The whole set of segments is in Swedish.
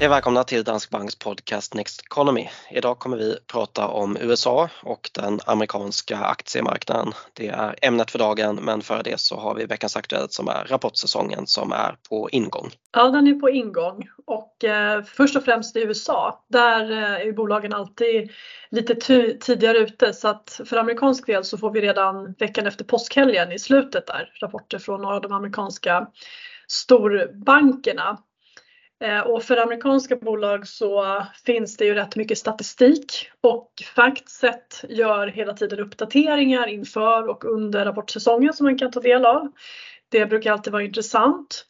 Hej välkomna till Dansk Banks podcast Next Economy. Idag kommer vi prata om USA och den amerikanska aktiemarknaden. Det är ämnet för dagen men före det så har vi veckans Aktuellt som är rapportsäsongen som är på ingång. Ja, den är på ingång och eh, först och främst i USA. Där eh, är bolagen alltid lite tidigare ute så att för amerikansk del så får vi redan veckan efter påskhelgen i slutet där rapporter från några av de amerikanska storbankerna. Eh, och för amerikanska bolag så finns det ju rätt mycket statistik och Factset gör hela tiden uppdateringar inför och under rapportsäsongen som man kan ta del av. Det brukar alltid vara intressant.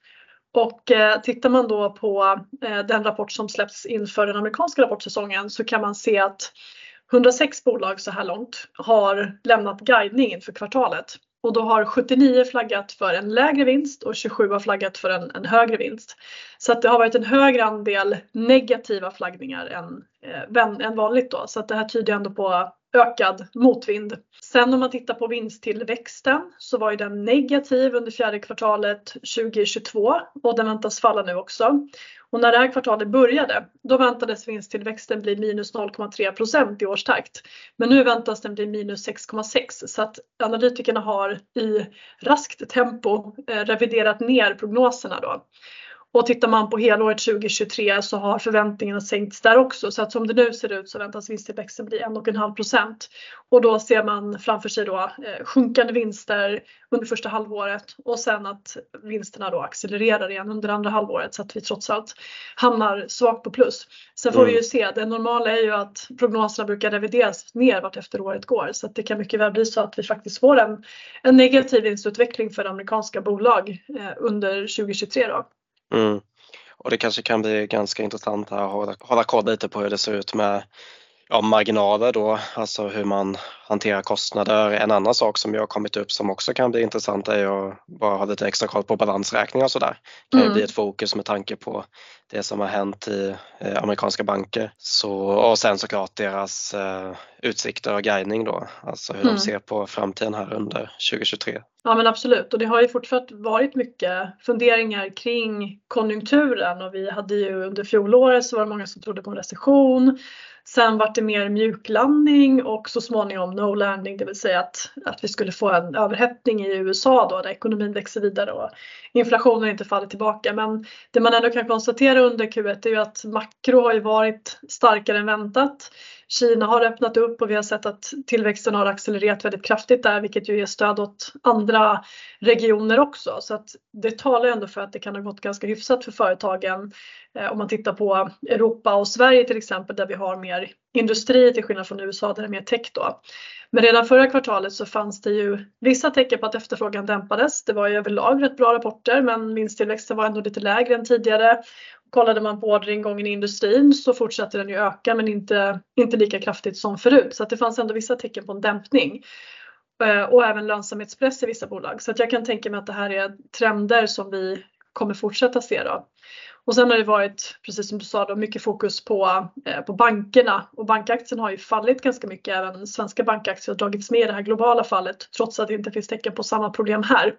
Och eh, tittar man då på eh, den rapport som släpps inför den amerikanska rapportsäsongen så kan man se att 106 bolag så här långt har lämnat guidning inför kvartalet och då har 79 flaggat för en lägre vinst och 27 har flaggat för en, en högre vinst. Så att det har varit en högre andel negativa flaggningar än, eh, än vanligt då. Så att det här tyder ändå på ökad motvind. Sen om man tittar på vinsttillväxten så var ju den negativ under fjärde kvartalet 2022 och den väntas falla nu också. Och när det här kvartalet började, då väntades vinsttillväxten bli minus 0,3% i årstakt. Men nu väntas den bli minus 6,6 så att analytikerna har i raskt tempo eh, reviderat ner prognoserna då. Och tittar man på helåret 2023 så har förväntningarna sänkts där också så att som det nu ser ut så väntas vinsttillväxten bli 1,5 procent. Och då ser man framför sig då eh, sjunkande vinster under första halvåret och sen att vinsterna då accelererar igen under andra halvåret så att vi trots allt hamnar svagt på plus. Sen får mm. vi ju se, det normala är ju att prognoserna brukar revideras ner vart efter året går så att det kan mycket väl bli så att vi faktiskt får en, en negativ vinstutveckling för amerikanska bolag eh, under 2023 då. Mm. Och det kanske kan bli ganska intressant att hålla, hålla koll lite på hur det ser ut med ja, marginaler då, alltså hur man hanterar kostnader. En annan sak som ju har kommit upp som också kan bli intressant är att bara ha lite extra koll på balansräkningar och sådär. Det kan ju mm. bli ett fokus med tanke på det som har hänt i eh, amerikanska banker. Så, och sen såklart deras eh, utsikter och guidning då, alltså hur mm. de ser på framtiden här under 2023. Ja men absolut och det har ju fortsatt varit mycket funderingar kring konjunkturen och vi hade ju under fjolåret så var det många som trodde på en recession. Sen vart det mer mjuklandning och så småningom no landing, det vill säga att, att vi skulle få en överhettning i USA då där ekonomin växer vidare och inflationen inte faller tillbaka. Men det man ändå kan konstatera under Q1 är ju att makro har ju varit starkare än väntat. Kina har öppnat upp och vi har sett att tillväxten har accelererat väldigt kraftigt där vilket ju ger stöd åt andra regioner också. Så att det talar ändå för att det kan ha gått ganska hyfsat för företagen eh, om man tittar på Europa och Sverige till exempel där vi har mer industri till skillnad från USA där det är mer tech då. Men redan förra kvartalet så fanns det ju vissa tecken på att efterfrågan dämpades. Det var ju överlag rätt bra rapporter men vinsttillväxten var ändå lite lägre än tidigare kollade man på orderingången i industrin så fortsatte den ju öka men inte, inte lika kraftigt som förut. Så att det fanns ändå vissa tecken på en dämpning. Eh, och även lönsamhetspress i vissa bolag. Så att jag kan tänka mig att det här är trender som vi kommer fortsätta se. Då. Och sen har det varit, precis som du sa, då, mycket fokus på, eh, på bankerna och bankaktien har ju fallit ganska mycket. Även svenska bankaktier har dragits med i det här globala fallet trots att det inte finns tecken på samma problem här.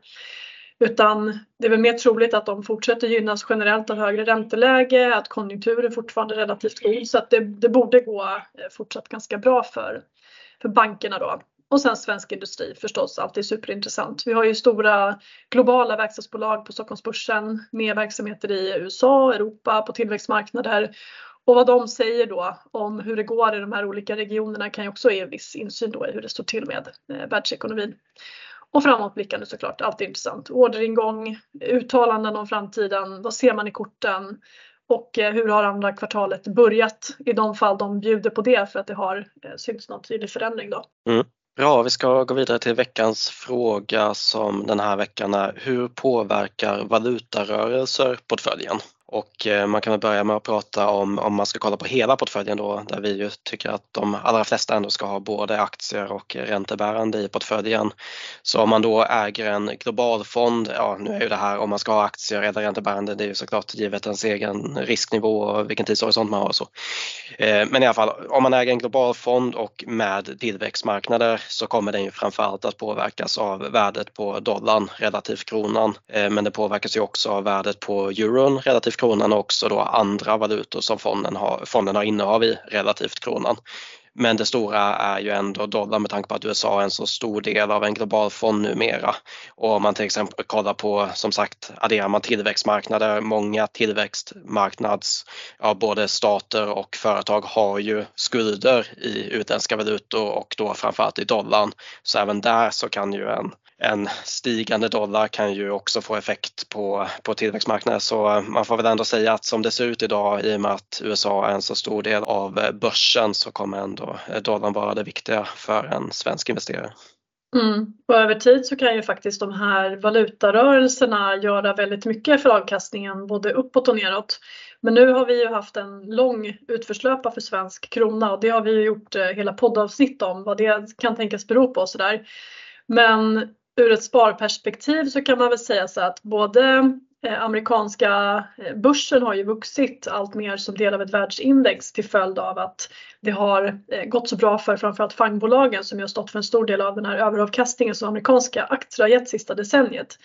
Utan det är väl mer troligt att de fortsätter gynnas generellt av högre ränteläge, att konjunkturen fortfarande är relativt god så att det, det borde gå eh, fortsatt ganska bra för, för bankerna då. Och sen svensk industri förstås, alltid superintressant. Vi har ju stora globala verkstadsbolag på Stockholmsbörsen med verksamheter i USA, Europa, på tillväxtmarknader. Och vad de säger då om hur det går i de här olika regionerna kan ju också ge viss insyn då i hur det står till med eh, världsekonomin. Och framåtblickande såklart, alltid intressant. Orderingång, uttalanden om framtiden, vad ser man i korten? Och eh, hur har andra kvartalet börjat i de fall de bjuder på det för att det har eh, synts någon tydlig förändring då. Mm. Bra, vi ska gå vidare till veckans fråga som den här veckan är Hur påverkar valutarörelser portföljen? Och eh, man kan väl börja med att prata om, om man ska kolla på hela portföljen då, där vi ju tycker att de allra flesta ändå ska ha både aktier och räntebärande i portföljen. Så om man då äger en global fond, ja nu är ju det här om man ska ha aktier eller räntebärande, det är ju såklart givet ens egen risknivå och vilken tidshorisont man har och så. Eh, men i alla fall, om man äger en global fond och med tillväxtmarknader så kommer den ju framförallt att påverkas av värdet på dollarn relativt kronan. Eh, men det påverkas ju också av värdet på euron relativt kronan och också då andra valutor som fonden har, fonden har innehav i relativt kronan. Men det stora är ju ändå dollarn med tanke på att USA är en så stor del av en global fond numera. Och om man till exempel kollar på, som sagt, adderar man tillväxtmarknader, många tillväxtmarknads, ja, både stater och företag har ju skulder i utländska valutor och då framförallt i dollarn. Så även där så kan ju en en stigande dollar kan ju också få effekt på, på tillväxtmarknaden så eh, man får väl ändå säga att som det ser ut idag i och med att USA är en så stor del av eh, börsen så kommer ändå eh, dollarn vara det viktiga för en svensk investerare. Mm. Och över tid så kan ju faktiskt de här valutarörelserna göra väldigt mycket för avkastningen både uppåt och neråt. Men nu har vi ju haft en lång utförslöpa för svensk krona och det har vi ju gjort hela poddavsnitt om vad det kan tänkas bero på och sådär. Men ur ett sparperspektiv så kan man väl säga så att både eh, amerikanska eh, börsen har ju vuxit allt mer som del av ett världsindex till följd av att det har eh, gått så bra för framförallt fangbolagen som ju har stått för en stor del av den här överavkastningen som amerikanska aktier har gett sista decenniet.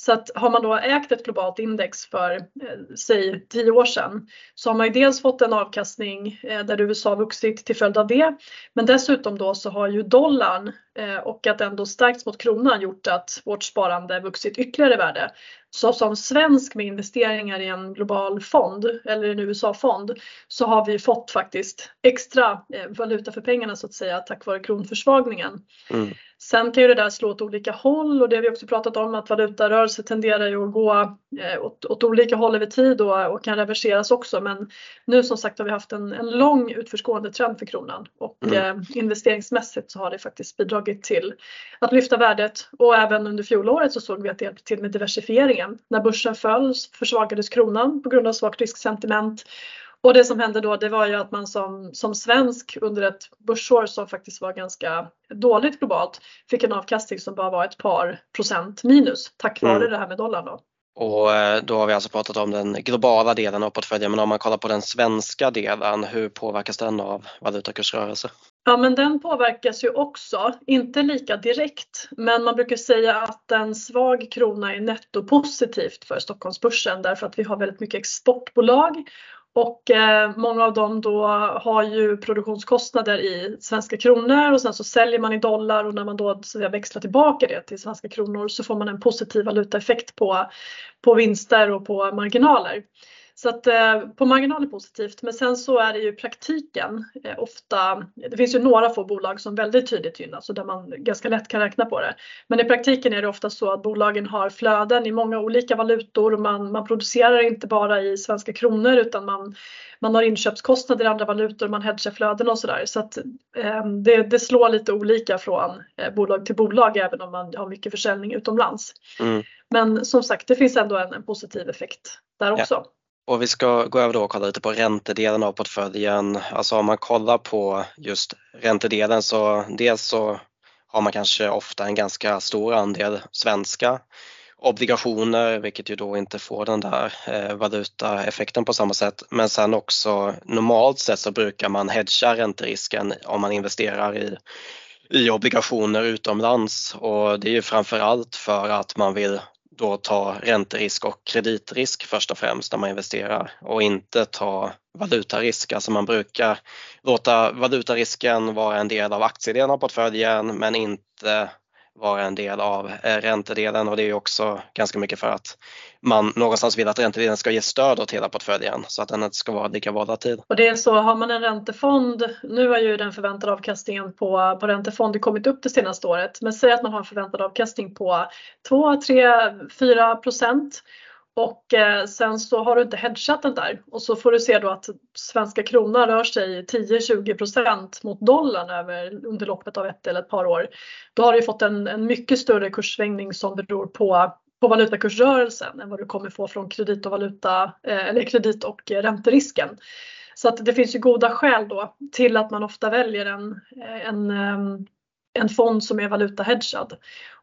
Så att har man då ägt ett globalt index för eh, säg 10 år sedan så har man ju dels fått en avkastning eh, där USA vuxit till följd av det. Men dessutom då så har ju dollarn och att den då stärkts mot kronan gjort att vårt sparande vuxit ytterligare värde. Så som svensk med investeringar i en global fond eller en USA-fond så har vi fått faktiskt extra eh, valuta för pengarna så att säga tack vare kronförsvagningen. Mm. Sen kan ju det där slå åt olika håll och det har vi också pratat om att valutarörelser tenderar ju att gå eh, åt, åt olika håll över tid och, och, kan reverseras också. Men nu som sagt har vi haft en, en lång utförsgående trend för kronan och mm. eh, investeringsmässigt så har det faktiskt bidragit till att lyfta värdet och även under fjolåret så såg vi att det hjälpte till med diversifieringen. När börsen föll försvagades kronan på grund av svagt risksentiment och det som hände då det var ju att man som, som svensk under ett börsår som faktiskt var ganska dåligt globalt fick en avkastning som bara var ett par procent minus tack vare mm. det här med dollarn då. Och eh, då har vi alltså pratat om den globala delen av portföljen men om man kollar på den svenska delen, hur påverkas den av valutakursrörelse? Ja men den påverkas ju också, inte lika direkt, men man brukar säga att en svag krona är nettopositivt för Stockholmsbörsen därför att vi har väldigt mycket exportbolag och eh, många av dem då har ju produktionskostnader i svenska kronor och sen så säljer man i dollar och när man då så växlar tillbaka det till svenska kronor så får man en positiv valutaeffekt på, på vinster och på marginaler. Så att eh, på marginal är positivt men sen så är det ju praktiken eh, ofta, det finns ju några få bolag som väldigt tydligt gynnas och där man ganska lätt kan räkna på det. Men i praktiken är det ofta så att bolagen har flöden i många olika valutor och man, man producerar inte bara i svenska kronor utan man, man har inköpskostnader i andra valutor, man hedgar flöden och sådär. Så att eh, det, det, slår lite olika från eh, bolag till bolag även om man har mycket försäljning utomlands. Mm. Men som sagt, det finns ändå en, en positiv effekt där också. Och vi ska gå över då och kolla lite på räntedelen av portföljen. Alltså om man kollar på just räntedelen så dels så har man kanske ofta en ganska stor andel svenska obligationer vilket ju då inte får den där eh, valutaeffekten på samma sätt. Men sen också normalt sett så brukar man hedga ränterisken om man investerar i i obligationer utomlands och det är ju framförallt för att man vill då ta ränterisk och kreditrisk först och främst när man investerar och inte ta valutarisk. Alltså man brukar låta valutarisken vara en del av aktiedelen av portföljen men inte vara en del av eh, räntedelen och det är också ganska mycket för att man någonstans vill att räntedelen ska ge stöd åt hela portföljen så att den inte ska vara lika volatil. Och det är så, har man en räntefond, nu har ju den förväntade avkastningen på, på räntefonder kommit upp det senaste året, men säg att man har en förväntad avkastning på 2, 3, 4 procent och eh, sen så har du inte hedgat den där och så får du se då att svenska kronan rör sig 10-20% mot dollarn över, under loppet av ett eller ett par år. Då har du fått en, en mycket större kurssvängning som beror på på valutakursrörelsen än vad du kommer få från kredit och valuta eh, eller kredit och ränterisken. Så att det finns ju goda skäl då till att man ofta väljer en, en, ehm, en fond som är valutahedgad.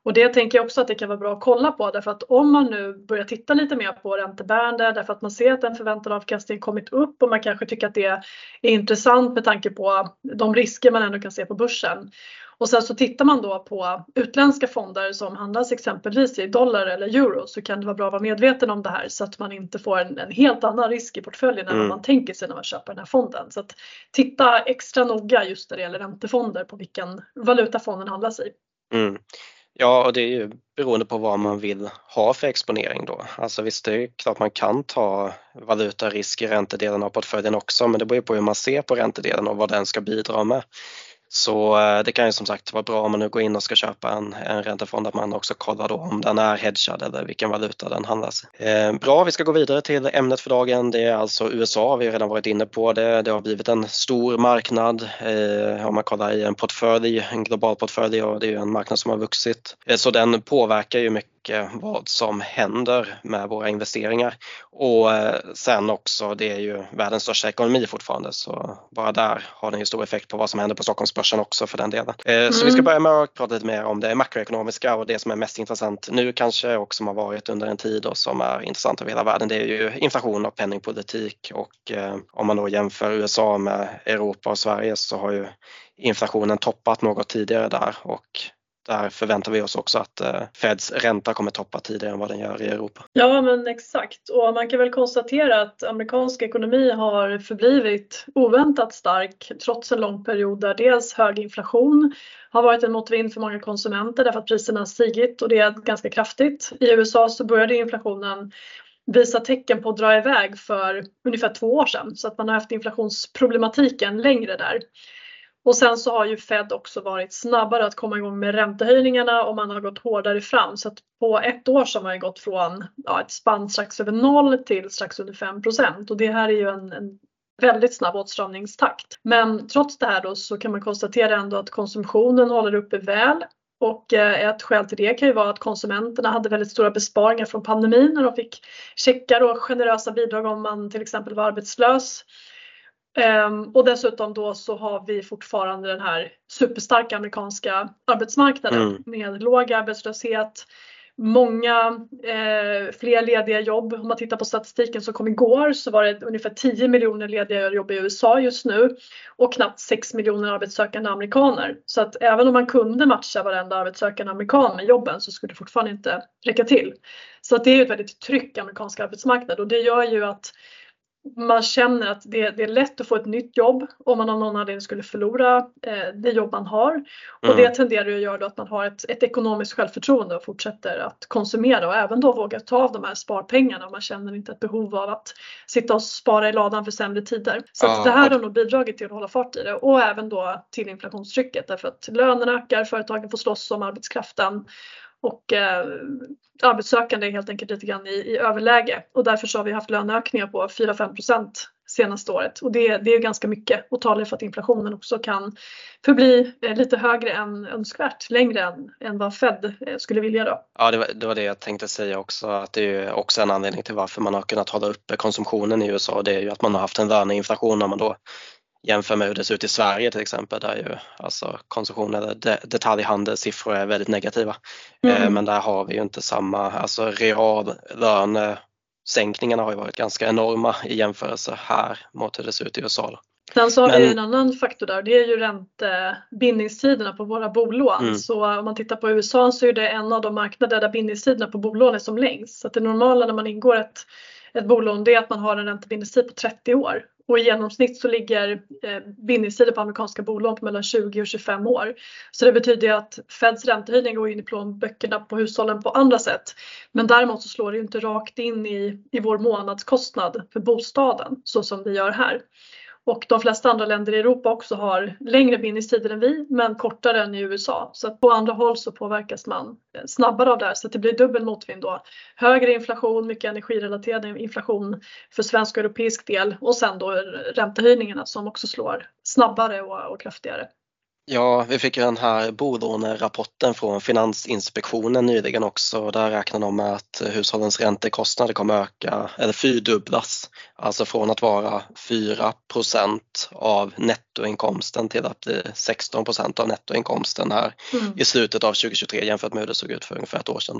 Och det tänker jag också att det kan vara bra att kolla på därför att om man nu börjar titta lite mer på räntebärande därför att man ser att den förväntade avkastningen kommit upp och man kanske tycker att det är intressant med tanke på de risker man ändå kan se på börsen. Och sen så tittar man då på utländska fonder som handlas exempelvis i dollar eller euro så kan det vara bra att vara medveten om det här så att man inte får en, en helt annan risk i portföljen än vad man tänker sig när man köper den här fonden. Så att titta extra noga just när det gäller räntefonder på vilken valuta fonden handlas i. Mm. Ja, och det är ju beroende på vad man vill ha för exponering då. Alltså visst, det är klart man kan ta valutarisk i räntedelen av portföljen också, men det beror ju på hur man ser på räntedelen och vad den ska bidra med. Så eh, det kan ju som sagt vara bra om man nu går in och ska köpa en, en räntefond att man också kollar då om den är hedgad eller vilken valuta den handlas eh, Bra, vi ska gå vidare till ämnet för dagen. Det är alltså USA, vi har redan varit inne på det. Det har blivit en stor marknad eh, om man kollar i en portfölj, en global portfölj och det är ju en marknad som har vuxit. Eh, så den påverkar ju mycket mycket vad som händer med våra investeringar. Och eh, sen också, det är ju världens största ekonomi fortfarande så bara där har den ju stor effekt på vad som händer på Stockholmsbörsen också för den delen. Mm. Så vi ska mm. börja med att prata lite mer om det makroekonomiska och det som är mest intressant nu kanske och som har varit under en tid och som är intressant över hela världen. Det är ju inflation och penningpolitik och eh, om man då jämför USA med Europa och Sverige så har ju inflationen toppat något tidigare där och där förväntar vi oss också att eh, Feds ränta kommer toppa tidigare än vad den gör i Europa. Ja men exakt och man kan väl konstatera att amerikansk ekonomi har förblivit oväntat stark trots en lång period där dels hög inflation har varit en motvind för många konsumenter därför att priserna har stigit och det är ganska kraftigt. I USA så började inflationen visa tecken på att dra iväg för ungefär två år sedan så att man har haft inflationsproblematiken längre där. Och sen så har ju Fed också varit snabbare att komma igång med räntehöjningarna och man har gått hårdare fram. Så att på ett år så har man gått från ja, ett spann strax över noll till strax under 5% och det här är ju en, en väldigt snabb åtstramningstakt. Men trots det här då så kan man konstatera ändå att konsumtionen håller uppe väl och eh, ett skäl till det kan ju vara att konsumenterna hade väldigt stora besparingar från pandemin när de fick checkar och generösa bidrag om man till exempel var arbetslös. Um, och dessutom då så har vi fortfarande den här superstarka amerikanska arbetsmarknaden mm. med låg arbetslöshet, många eh, fler lediga jobb. Om man tittar på statistiken som kom igår så var det ungefär 10 miljoner lediga jobb i USA just nu och knappt 6 miljoner arbetssökande amerikaner. Så att även om man kunde matcha varenda arbetssökande amerikan med jobben så skulle det fortfarande inte räcka till. Så att det är ett väldigt tryck amerikansk arbetsmarknad och det gör ju att man känner att det, det, är lätt att få ett nytt jobb om man av någon anledning skulle förlora eh, det jobb man har. Och mm. det tenderar att göra att man har ett, ett, ekonomiskt självförtroende och fortsätter att konsumera och även då våga ta av de här sparpengarna. Man känner inte ett behov av att sitta och spara i ladan för sämre tider. Så ah, det här har nog bidragit till att hålla fart i det och även då till inflationstrycket därför att lönerna ökar, företagen får slåss om arbetskraften och eh, arbetssökande är helt enkelt lite grann i, i överläge och därför så har vi haft löneökningar på 4-5% senaste året och det, det är ganska mycket och talar för att inflationen också kan förbli eh, lite högre än önskvärt, längre än, än vad Fed eh, skulle vilja då. Ja, det var, det var det jag tänkte säga också, att det är också en anledning till varför man har kunnat hålla uppe konsumtionen i USA. Det är ju att man har haft en löneinflation när man då jämför med hur det ser ut i Sverige till exempel där ju alltså konsumtion eller de, detaljhandelssiffror är väldigt negativa. Eh, mm. Men där har vi ju inte samma, alltså reallönesänkningarna har ju varit ganska enorma i jämförelse här mot hur det ser ut i USA. Sen så har Men, vi en annan faktor där, det är ju räntebindningstiderna på våra bolån. Mm. Så om man tittar på USA så är det en av de marknader där bindningstiderna på bolån är som längst. Så att det normala när man ingår ett, ett bolån det är att man har en räntebindningstid på 30 år och i genomsnitt så ligger eh, bindningstider på amerikanska bolån på mellan 20 och 25 år. Så det betyder att Feds räntehöjning går in i plånböckerna på hushållen på andra sätt. Men däremot så slår det inte rakt in i, i vår månadskostnad för bostaden så som det gör här. Och de flesta andra länder i Europa också har längre bindningstider än vi men kortare än i USA. Så att på andra håll så påverkas man snabbare av det här så att det blir dubbel motvind då. Högre inflation, mycket energirelaterad inflation för svensk och europeisk del och sen då räntehöjningarna som också slår snabbare och, och kraftigare. Ja, vi fick ju den här bolånerapporten från Finansinspektionen nyligen också. Där räknar de med att hushållens räntekostnader kommer öka eller fyrdubblas. Alltså från att vara 4% av nettoinkomsten till att bli 16% av nettoinkomsten här mm. i slutet av 2023 jämfört med hur det såg ut för ungefär ett år sedan.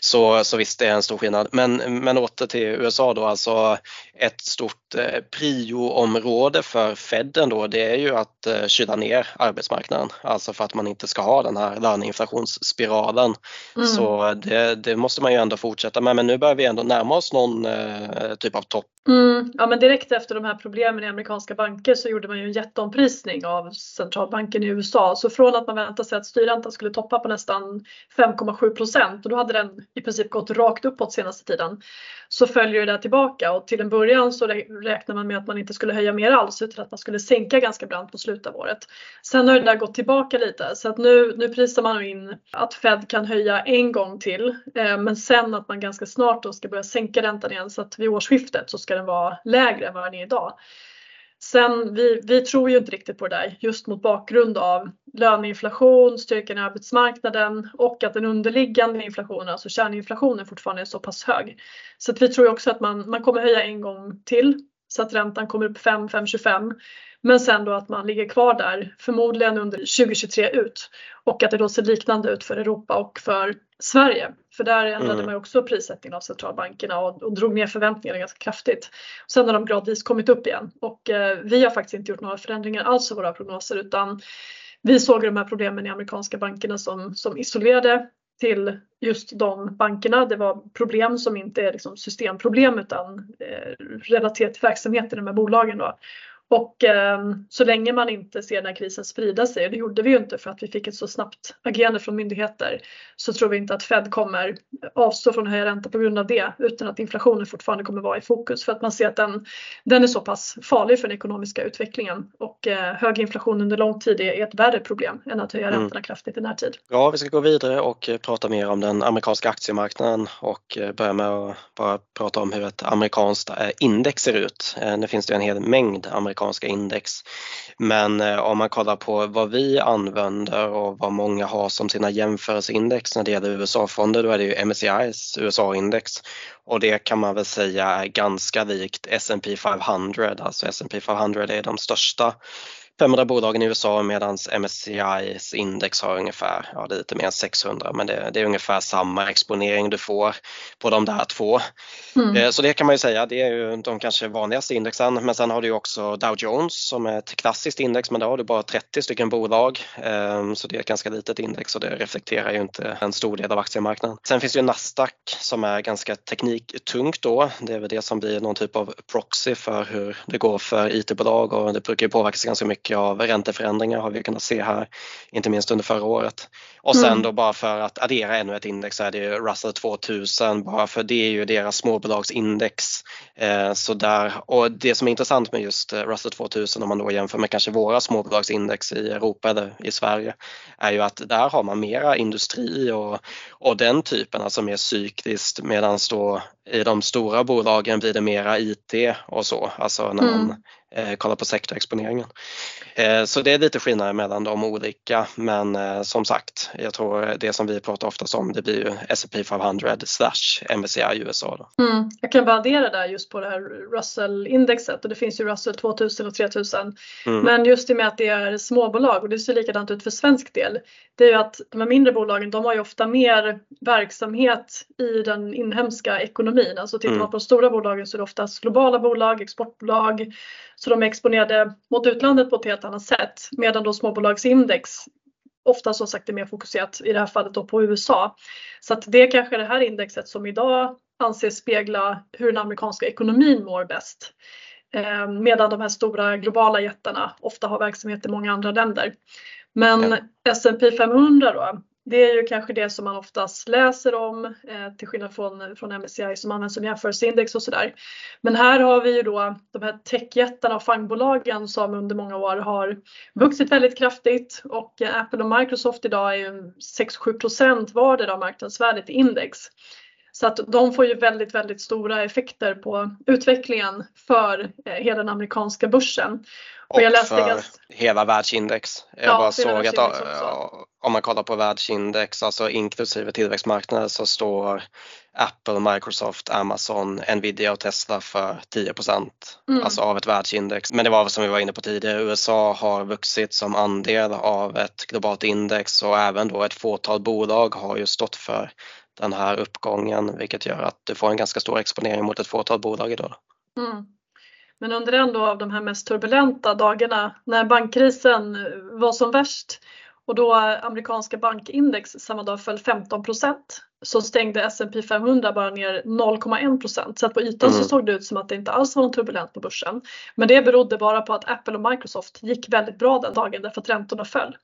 Så, så visst, det är en stor skillnad. Men, men åter till USA då, alltså ett stort eh, prioområde för Fed då, det är ju att eh, kyla ner arbetsmarknaden aktiemarknaden. Alltså för att man inte ska ha den här löneinflationsspiralen. Mm. Så det, det, måste man ju ändå fortsätta med. Men nu börjar vi ändå närma oss någon eh, typ av topp. Mm. Ja men direkt efter de här problemen i amerikanska banker så gjorde man ju en jätteomprisning av centralbanken i USA. Så från att man väntade sig att styrräntan skulle toppa på nästan 5,7 procent och då hade den i princip gått rakt uppåt senaste tiden. Så följer det tillbaka och till en början så räknar man med att man inte skulle höja mer alls utan att man skulle sänka ganska brant på slutet av året. Sen har det tyvärr gått tillbaka lite så att nu, nu prisar man in att Fed kan höja en gång till eh, men sen att man ganska snart då ska börja sänka räntan igen så att vid årsskiftet så ska den vara lägre än vad den är idag. Sen vi, vi tror ju inte riktigt på det där just mot bakgrund av löneinflation, styrkan i arbetsmarknaden och att den underliggande inflationen, alltså kärninflationen fortfarande är så pass hög. Så att vi tror också att man, man kommer höja en gång till så att räntan kommer upp 5, 5,25 men sen då att man ligger kvar där förmodligen under 2023 ut och att det då ser liknande ut för Europa och för Sverige. För där ändrade mm. man också prissättningen av centralbankerna och, och drog ner förväntningarna ganska kraftigt. Sen har de gradvis kommit upp igen och eh, vi har faktiskt inte gjort några förändringar alls i våra prognoser utan vi såg de här problemen i amerikanska bankerna som, som isolerade till just de bankerna. Det var problem som inte är liksom systemproblem utan eh, relaterat till verksamheten i de här bolagen. Då. Och eh, så länge man inte ser den här krisen sprida sig, och det gjorde vi ju inte för att vi fick ett så snabbt agerande från myndigheter, så tror vi inte att Fed kommer avstå från att höja ränta på grund av det, utan att inflationen fortfarande kommer vara i fokus för att man ser att den, den är så pass farlig för den ekonomiska utvecklingen och eh, hög inflation under lång tid är ett värre problem än att höja mm. räntorna kraftigt i närtid. Ja, vi ska gå vidare och eh, prata mer om den amerikanska aktiemarknaden och eh, börja med att bara prata om hur ett amerikanskt eh, index ser ut. Nu finns det en hel mängd amerikanska amerikanska index. Men eh, om man kollar på vad vi använder och vad många har som sina jämförelseindex när det gäller USA-fonder, då är det ju MSCIs USA-index och det kan man väl säga är ganska likt S&P 500, alltså S&P 500 är de största 500 bolagen i USA medan MSCIs index har ungefär, ja det är lite mer än 600 men det, det är ungefär samma exponering du får på de där två. Mm. Eh, så det kan man ju säga, det är ju de kanske vanligaste indexen men sen har du också Dow Jones som är ett klassiskt index men där har du bara 30 stycken bolag ehm, så det är ett ganska litet index och det reflekterar ju inte en stor del av aktiemarknaden. Sen finns det ju Nasdaq som är ganska tekniktungt då, det är väl det som blir någon typ av proxy för hur det går för IT-bolag och det brukar ju påverkas ganska mycket mycket av ränteförändringar har vi kunnat se här, inte minst under förra året. Och sen mm. då bara för att addera ännu ett index så är det Russell 2000, bara för det är ju deras småbolagsindex. Eh, så där, och det som är intressant med just eh, Russell 2000 om man då jämför med kanske våra småbolagsindex i Europa eller i Sverige är ju att där har man mera industri och, och den typen, alltså mer cykliskt medan då i de stora bolagen blir det mera IT och så, alltså när man mm. Eh, kollar på sektorexponeringen. Eh, så det är lite skillnad mellan de olika men eh, som sagt, jag tror det som vi pratar oftast om det blir ju S&P 500 slash MSCI USA. Då. Mm. Jag kan bara addera där just på det här Russell-indexet och det finns ju Russell 2000 och 3000. Mm. Men just i och med att det är småbolag och det ser likadant ut för svensk del, det är ju att de här mindre bolagen de har ju ofta mer verksamhet i den inhemska ekonomin. Alltså tittar man mm. på de stora bolagen så är det oftast globala bolag, exportbolag, så de är exponerade mot utlandet på ett helt annat sätt medan då småbolagsindex ofta som sagt är mer fokuserat i det här fallet då på USA. Så att det är kanske det här indexet som idag anses spegla hur den amerikanska ekonomin mår bäst. Eh, medan de här stora globala jättarna ofta har verksamhet i många andra länder. Men ja. S&P 500 då, det är ju kanske det som man oftast läser om eh, till skillnad från, från MSCI som används som jämförelseindex och sådär. Men här har vi ju då de här techjättarna och fangbolagen som under många år har vuxit väldigt kraftigt och eh, Apple och Microsoft idag är ju 6-7 procent vardera av marknadsvärdet i index. Så att de får ju väldigt, väldigt stora effekter på utvecklingen för eh, hela den amerikanska börsen. Och, och jag läste för ganska... hela världsindex. Jag ja, bara såg att om man kollar på världsindex, alltså inklusive tillväxtmarknader så står Apple, Microsoft, Amazon, Nvidia och Tesla för 10 mm. alltså av ett världsindex. Men det var som vi var inne på tidigare, USA har vuxit som andel av ett globalt index och även då ett fåtal bolag har ju stått för den här uppgången vilket gör att du får en ganska stor exponering mot ett fåtal bolag idag. Mm. Men under en av de här mest turbulenta dagarna när bankkrisen var som värst och då amerikanska bankindex samma dag föll 15% så stängde S&P 500 bara ner 0,1% Så att på ytan mm. så såg det ut som att det inte alls var någon turbulent på börsen. Men det berodde bara på att Apple och Microsoft gick väldigt bra den dagen därför att räntorna föll.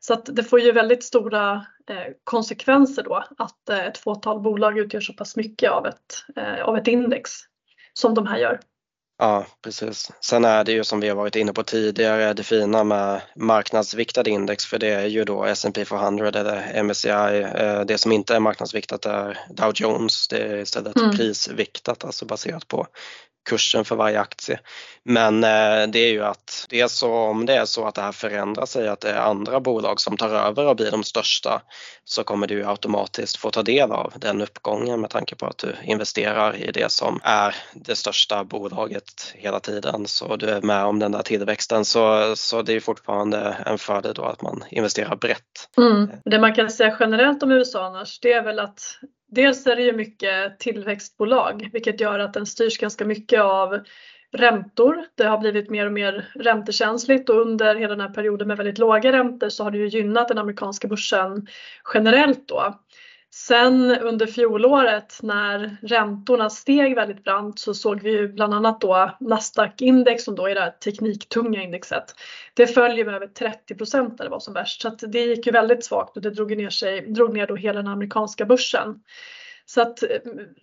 Så att det får ju väldigt stora eh, konsekvenser då att eh, ett fåtal bolag utgör så pass mycket av ett, eh, av ett index som de här gör. Ja, precis. Sen är det ju som vi har varit inne på tidigare det fina med marknadsviktade index för det är ju då S&P 400 eller MSCI. Det som inte är marknadsviktat är Dow Jones. Det är istället mm. prisviktat, alltså baserat på kursen för varje aktie. Men eh, det är ju att det är så, om det är så att det här förändrar sig, att det är andra bolag som tar över och blir de största så kommer du automatiskt få ta del av den uppgången med tanke på att du investerar i det som är det största bolaget hela tiden så du är med om den där tillväxten så, så det är fortfarande en fördel då att man investerar brett. Mm. Det man kan säga generellt om USA annars det är väl att Dels är det ju mycket tillväxtbolag vilket gör att den styrs ganska mycket av räntor. Det har blivit mer och mer räntekänsligt och under hela den här perioden med väldigt låga räntor så har det ju gynnat den amerikanska börsen generellt då. Sen under fjolåret när räntorna steg väldigt brant så såg vi ju bland annat då Nasdaq-index som då är det här tekniktunga indexet. Det följer med över 30 procent när det var som värst så att det gick ju väldigt svagt och det drog ner, sig, drog ner då hela den amerikanska börsen. Så att eh,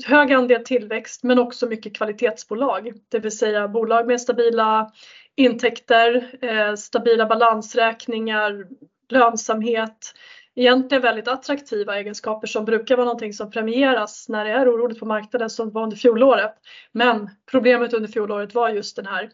hög andel tillväxt men också mycket kvalitetsbolag, det vill säga bolag med stabila intäkter, eh, stabila balansräkningar, lönsamhet, egentligen väldigt attraktiva egenskaper som brukar vara någonting som premieras när det är oroligt på marknaden som var under fjolåret. Men problemet under fjolåret var just den här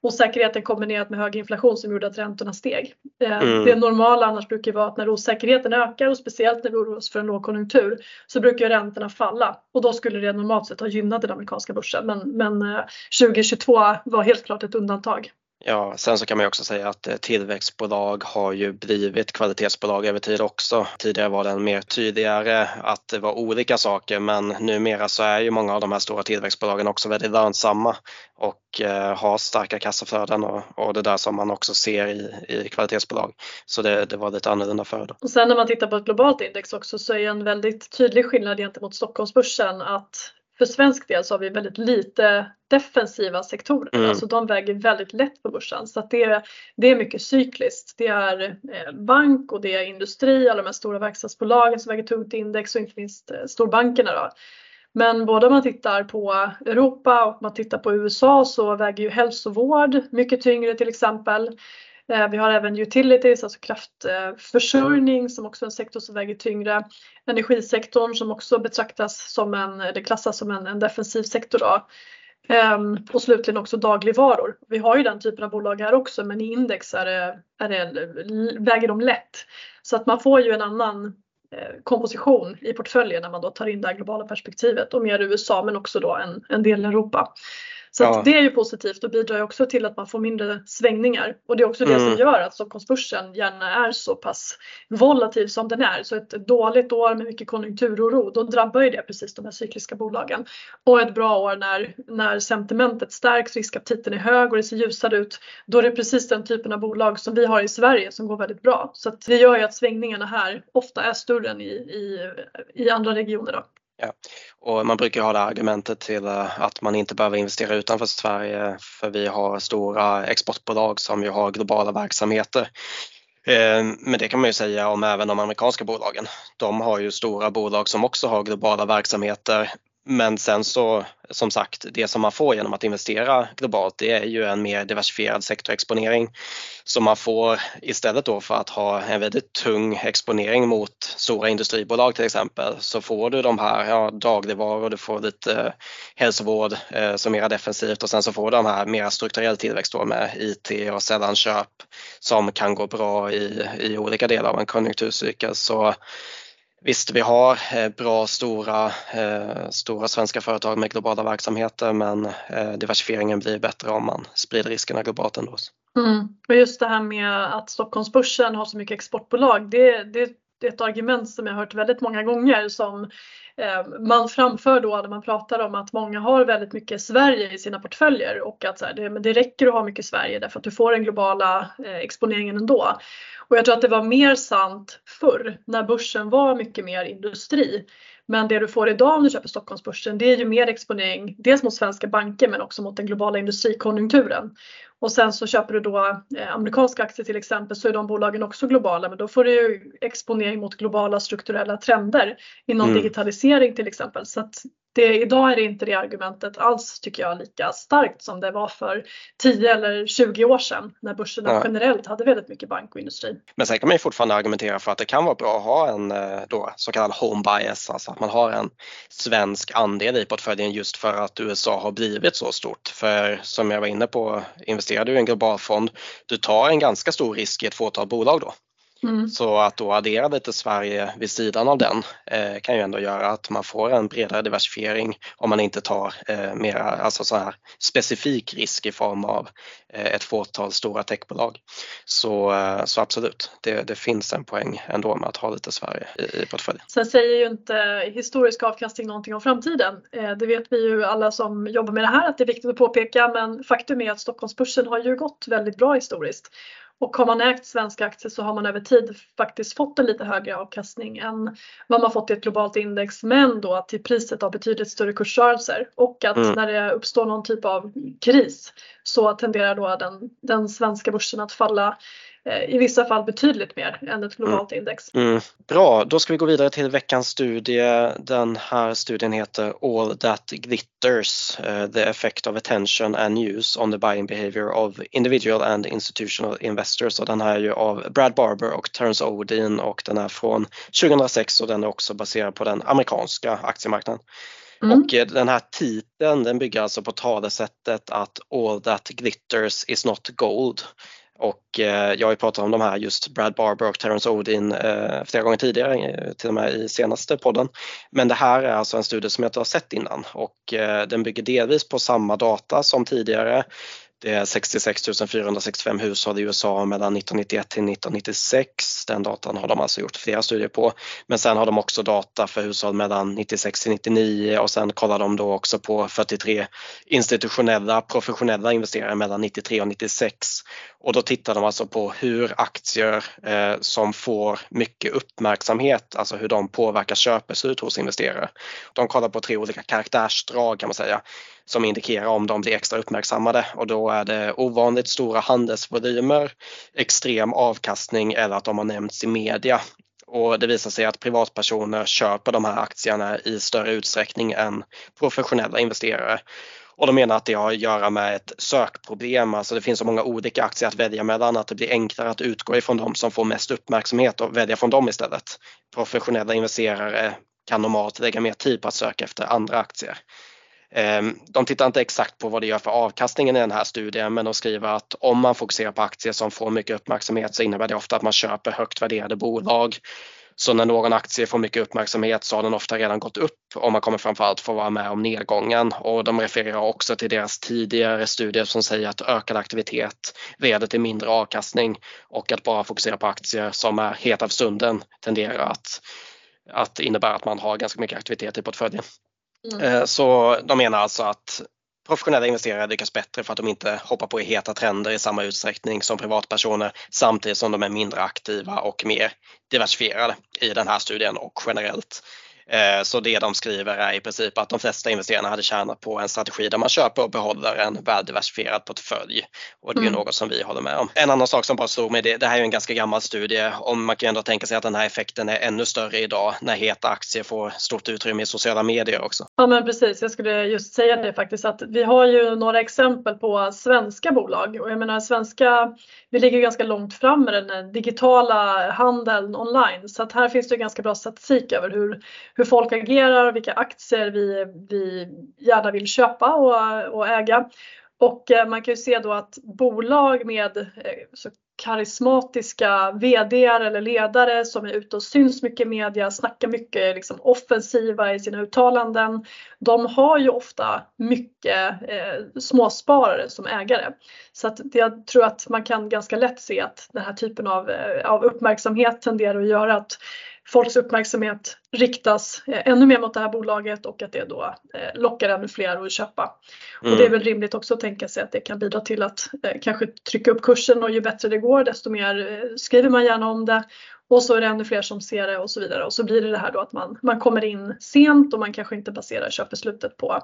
osäkerheten kombinerat med hög inflation som gjorde att räntorna steg. Eh, mm. Det normala annars brukar vara att när osäkerheten ökar och speciellt när vi oroar oss för en lågkonjunktur så brukar räntorna falla och då skulle det normalt sett ha gynnat den amerikanska börsen. Men, men 2022 eh, var helt klart ett undantag. Ja, sen så kan man ju också säga att eh, tillväxtbolag har ju blivit kvalitetsbolag över tid också. Tidigare var den mer tydligare att det var olika saker men numera så är ju många av de här stora tillväxtbolagen också väldigt lönsamma och eh, har starka kassaflöden och, och det där som man också ser i, i kvalitetsbolag. Så det, det var lite annorlunda förr. Och sen när man tittar på ett globalt index också så är en väldigt tydlig skillnad gentemot Stockholmsbörsen att för svensk del så har vi väldigt lite defensiva sektorer, mm. alltså de väger väldigt lätt på börsen så det, är, det är mycket cykliskt. Det är eh, bank och det är industri, alla de här stora verkstadsbolagen som väger tungt index och inte minst eh, storbankerna. Då. Men både om man tittar på Europa och man tittar på USA så väger ju hälsovård mycket tyngre till exempel. Eh, vi har även utilities, alltså kraftförsörjning som också är en sektor som väger tyngre. Energisektorn som också betraktas som en, det klassas som en, en defensiv sektor. Då. Ehm, och slutligen också dagligvaror. Vi har ju den typen av bolag här också men i index är det, är det, väger de lätt. Så att man får ju en annan eh, komposition i portföljen när man då tar in det här globala perspektivet och mer USA men också då en, en del Europa. Så ja. det är ju positivt och bidrar också till att man får mindre svängningar. Och det är också det mm. som gör att Stockholmsbörsen gärna är så pass volatil som den är. Så ett dåligt år med mycket konjunkturoro, då drabbar ju det precis de här cykliska bolagen. Och ett bra år när, när sentimentet stärks, riskaptiten är hög och det ser ljusare ut, då är det precis den typen av bolag som vi har i Sverige som går väldigt bra. Så det gör ju att svängningarna här ofta är större än i, i, i andra regioner. Då. Ja. Och man brukar ha det argumentet till eh, att man inte behöver investera utanför Sverige för vi har stora exportbolag som ju har globala verksamheter. Eh, men det kan man ju säga om även de amerikanska bolagen. De har ju stora bolag som också har globala verksamheter men sen så som sagt, det som man får genom att investera globalt det är ju en mer diversifierad sektorexponering. Så man får istället då för att ha en väldigt tung exponering mot stora industribolag till exempel så får du de här ja, dagligvaror, du får lite eh, hälsovård eh, som mer defensivt och sen så får du de här mer strukturell tillväxt då med IT och sällanköp som kan gå bra i, i olika delar av en konjunkturcykel. Så Visst, vi har eh, bra stora, eh, stora svenska företag med globala verksamheter men eh, diversifieringen blir bättre om man sprider riskerna globalt ändå. Mm. Och just det här med att Stockholmsbörsen har så mycket exportbolag, det, det, det är ett argument som jag har hört väldigt många gånger som man framför då när man pratar om att många har väldigt mycket Sverige i sina portföljer och att så här, det, men det räcker att ha mycket Sverige därför att du får den globala eh, exponeringen ändå. Och jag tror att det var mer sant förr när börsen var mycket mer industri. Men det du får idag om du köper Stockholmsbörsen det är ju mer exponering dels mot svenska banker men också mot den globala industrikonjunkturen. Och sen så köper du då eh, amerikanska aktier till exempel så är de bolagen också globala men då får du ju exponering mot globala strukturella trender inom mm. digitalisering till exempel. Så att det, idag är det inte det argumentet alls tycker jag lika starkt som det var för 10 eller 20 år sedan när börsen ja. generellt hade väldigt mycket bank och industri. Men sen kan man ju fortfarande argumentera för att det kan vara bra att ha en eh, då, så kallad home bias, alltså att man har en svensk andel i portföljen just för att USA har blivit så stort. För som jag var inne på, investerar du i en global fond, du tar en ganska stor risk i ett fåtal bolag då. Mm. Så att då addera lite Sverige vid sidan av den eh, kan ju ändå göra att man får en bredare diversifiering om man inte tar eh, mera, alltså så här specifik risk i form av eh, ett fåtal stora techbolag. Så, eh, så absolut, det, det, finns en poäng ändå med att ha lite Sverige i, i portföljen. Sen säger ju inte historisk avkastning någonting om framtiden. Eh, det vet vi ju alla som jobbar med det här att det är viktigt att påpeka men faktum är att Stockholmsbörsen har ju gått väldigt bra historiskt. Och har man ägt svenska aktier så har man över tid faktiskt fått en lite högre avkastning än vad man fått i ett globalt index men då till priset av betydligt större kursrörelser och att mm. när det uppstår någon typ av kris så tenderar då den, den svenska börsen att falla i vissa fall betydligt mer än ett globalt mm. index. Mm. Bra, då ska vi gå vidare till veckans studie. Den här studien heter All That Glitters, uh, the effect of attention and news on the buying behavior of individual and institutional investors och den här är ju av Brad Barber och Terence Odin och den är från 2006 och den är också baserad på den amerikanska aktiemarknaden. Mm. Och eh, den här titeln den bygger alltså på talesättet att all that glitters is not gold. Och eh, jag har ju pratat om de här just Brad Barber och Terence Odin eh, flera gånger tidigare, eh, till och med i senaste podden. Men det här är alltså en studie som jag inte har sett innan och eh, den bygger delvis på samma data som tidigare det är 66 465 hushåll i USA mellan 1991 till 1996. Den datan har de alltså gjort flera studier på. Men sen har de också data för hushåll mellan 96 till 99 och sen kollar de då också på 43 institutionella professionella investerare mellan 93 och 96. Och då tittar de alltså på hur aktier eh, som får mycket uppmärksamhet, alltså hur de påverkar köpbeslut hos investerare. De kollar på tre olika karaktärsdrag kan man säga som indikerar om de blir extra uppmärksammade och då är det ovanligt stora handelsvolymer, extrem avkastning eller att de har nämnts i media. Och det visar sig att privatpersoner köper de här aktierna i större utsträckning än professionella investerare. Och de menar att det har att göra med ett sökproblem, alltså det finns så många olika aktier att välja mellan att det blir enklare att utgå ifrån de som får mest uppmärksamhet och välja från dem istället. Professionella investerare kan normalt lägga mer tid på att söka efter andra aktier. Ehm, de tittar inte exakt på vad det gör för avkastningen i den här studien men de skriver att om man fokuserar på aktier som får mycket uppmärksamhet så innebär det ofta att man köper högt värderade bolag. Så när någon aktie får mycket uppmärksamhet så har den ofta redan gått upp och man kommer framförallt få vara med om nedgången och de refererar också till deras tidigare studier som säger att ökad aktivitet leder till mindre avkastning och att bara fokusera på aktier som är heta för stunden tenderar att, att innebära att man har ganska mycket aktivitet i portföljen. Mm. Eh, så de menar alltså att professionella investerare lyckas bättre för att de inte hoppar på heta trender i samma utsträckning som privatpersoner samtidigt som de är mindre aktiva och mer diversifierade i den här studien och generellt. Eh, så det de skriver är i princip att de flesta investerarna hade tjänat på en strategi där man köper och behåller en väldiversifierad portfölj. Och det är mm. något som vi håller med om. En annan sak som bara slog mig, det, det här är en ganska gammal studie och man kan ändå tänka sig att den här effekten är ännu större idag när heta aktier får stort utrymme i sociala medier också. Ja men precis, jag skulle just säga det faktiskt att vi har ju några exempel på svenska bolag och jag menar svenska, vi ligger ganska långt fram med den digitala handeln online så att här finns det ganska bra statistik över hur hur folk agerar, vilka aktier vi, vi gärna vill köpa och, och äga. Och eh, man kan ju se då att bolag med eh, så karismatiska VD eller ledare som är ute och syns mycket i media, snackar mycket liksom offensiva i sina uttalanden. De har ju ofta mycket eh, småsparare som ägare. Så att jag tror att man kan ganska lätt se att den här typen av, eh, av uppmärksamhet tenderar att göra att folks uppmärksamhet riktas ännu mer mot det här bolaget och att det då lockar ännu fler att köpa. Mm. Och det är väl rimligt också att tänka sig att det kan bidra till att kanske trycka upp kursen och ju bättre det går desto mer skriver man gärna om det och så är det ännu fler som ser det och så vidare och så blir det det här då att man, man kommer in sent och man kanske inte baserar köpbeslutet på,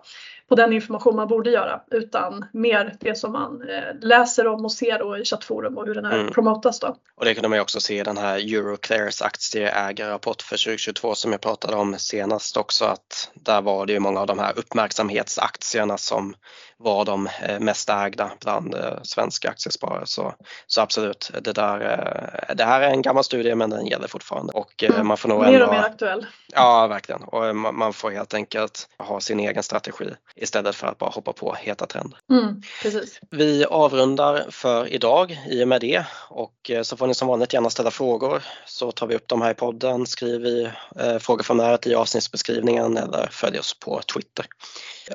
på den information man borde göra utan mer det som man eh, läser om och ser då i chattforum och hur den här mm. promotas då. Och det kunde man ju också se i den här Euroclears aktieägarrapport för 2022 som jag pratade om senast också att där var det ju många av de här uppmärksamhetsaktierna som var de eh, mest ägda bland eh, svenska aktiesparare. Så, så absolut, det, där, eh, det här är en gammal studie men den gäller fortfarande. Och mm. man får nog mer och mer aktuell. Ja, verkligen. Och man får helt enkelt ha sin egen strategi istället för att bara hoppa på heta trender. Mm, precis. Vi avrundar för idag i och med det och så får ni som vanligt gärna ställa frågor så tar vi upp dem här i podden, skriver i eh, frågeformuläret i avsnittsbeskrivningen eller följ oss på Twitter.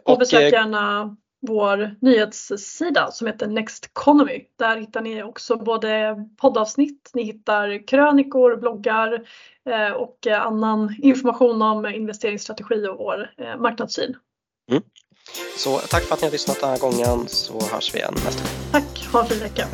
Och, och besök gärna vår nyhetssida som heter Next Economy. Där hittar ni också både poddavsnitt, ni hittar krönikor, bloggar eh, och annan information om investeringsstrategi och vår eh, marknadssyn. Mm. Så tack för att ni har lyssnat den här gången så hörs vi igen nästa gång. Tack, ha en fin vecka.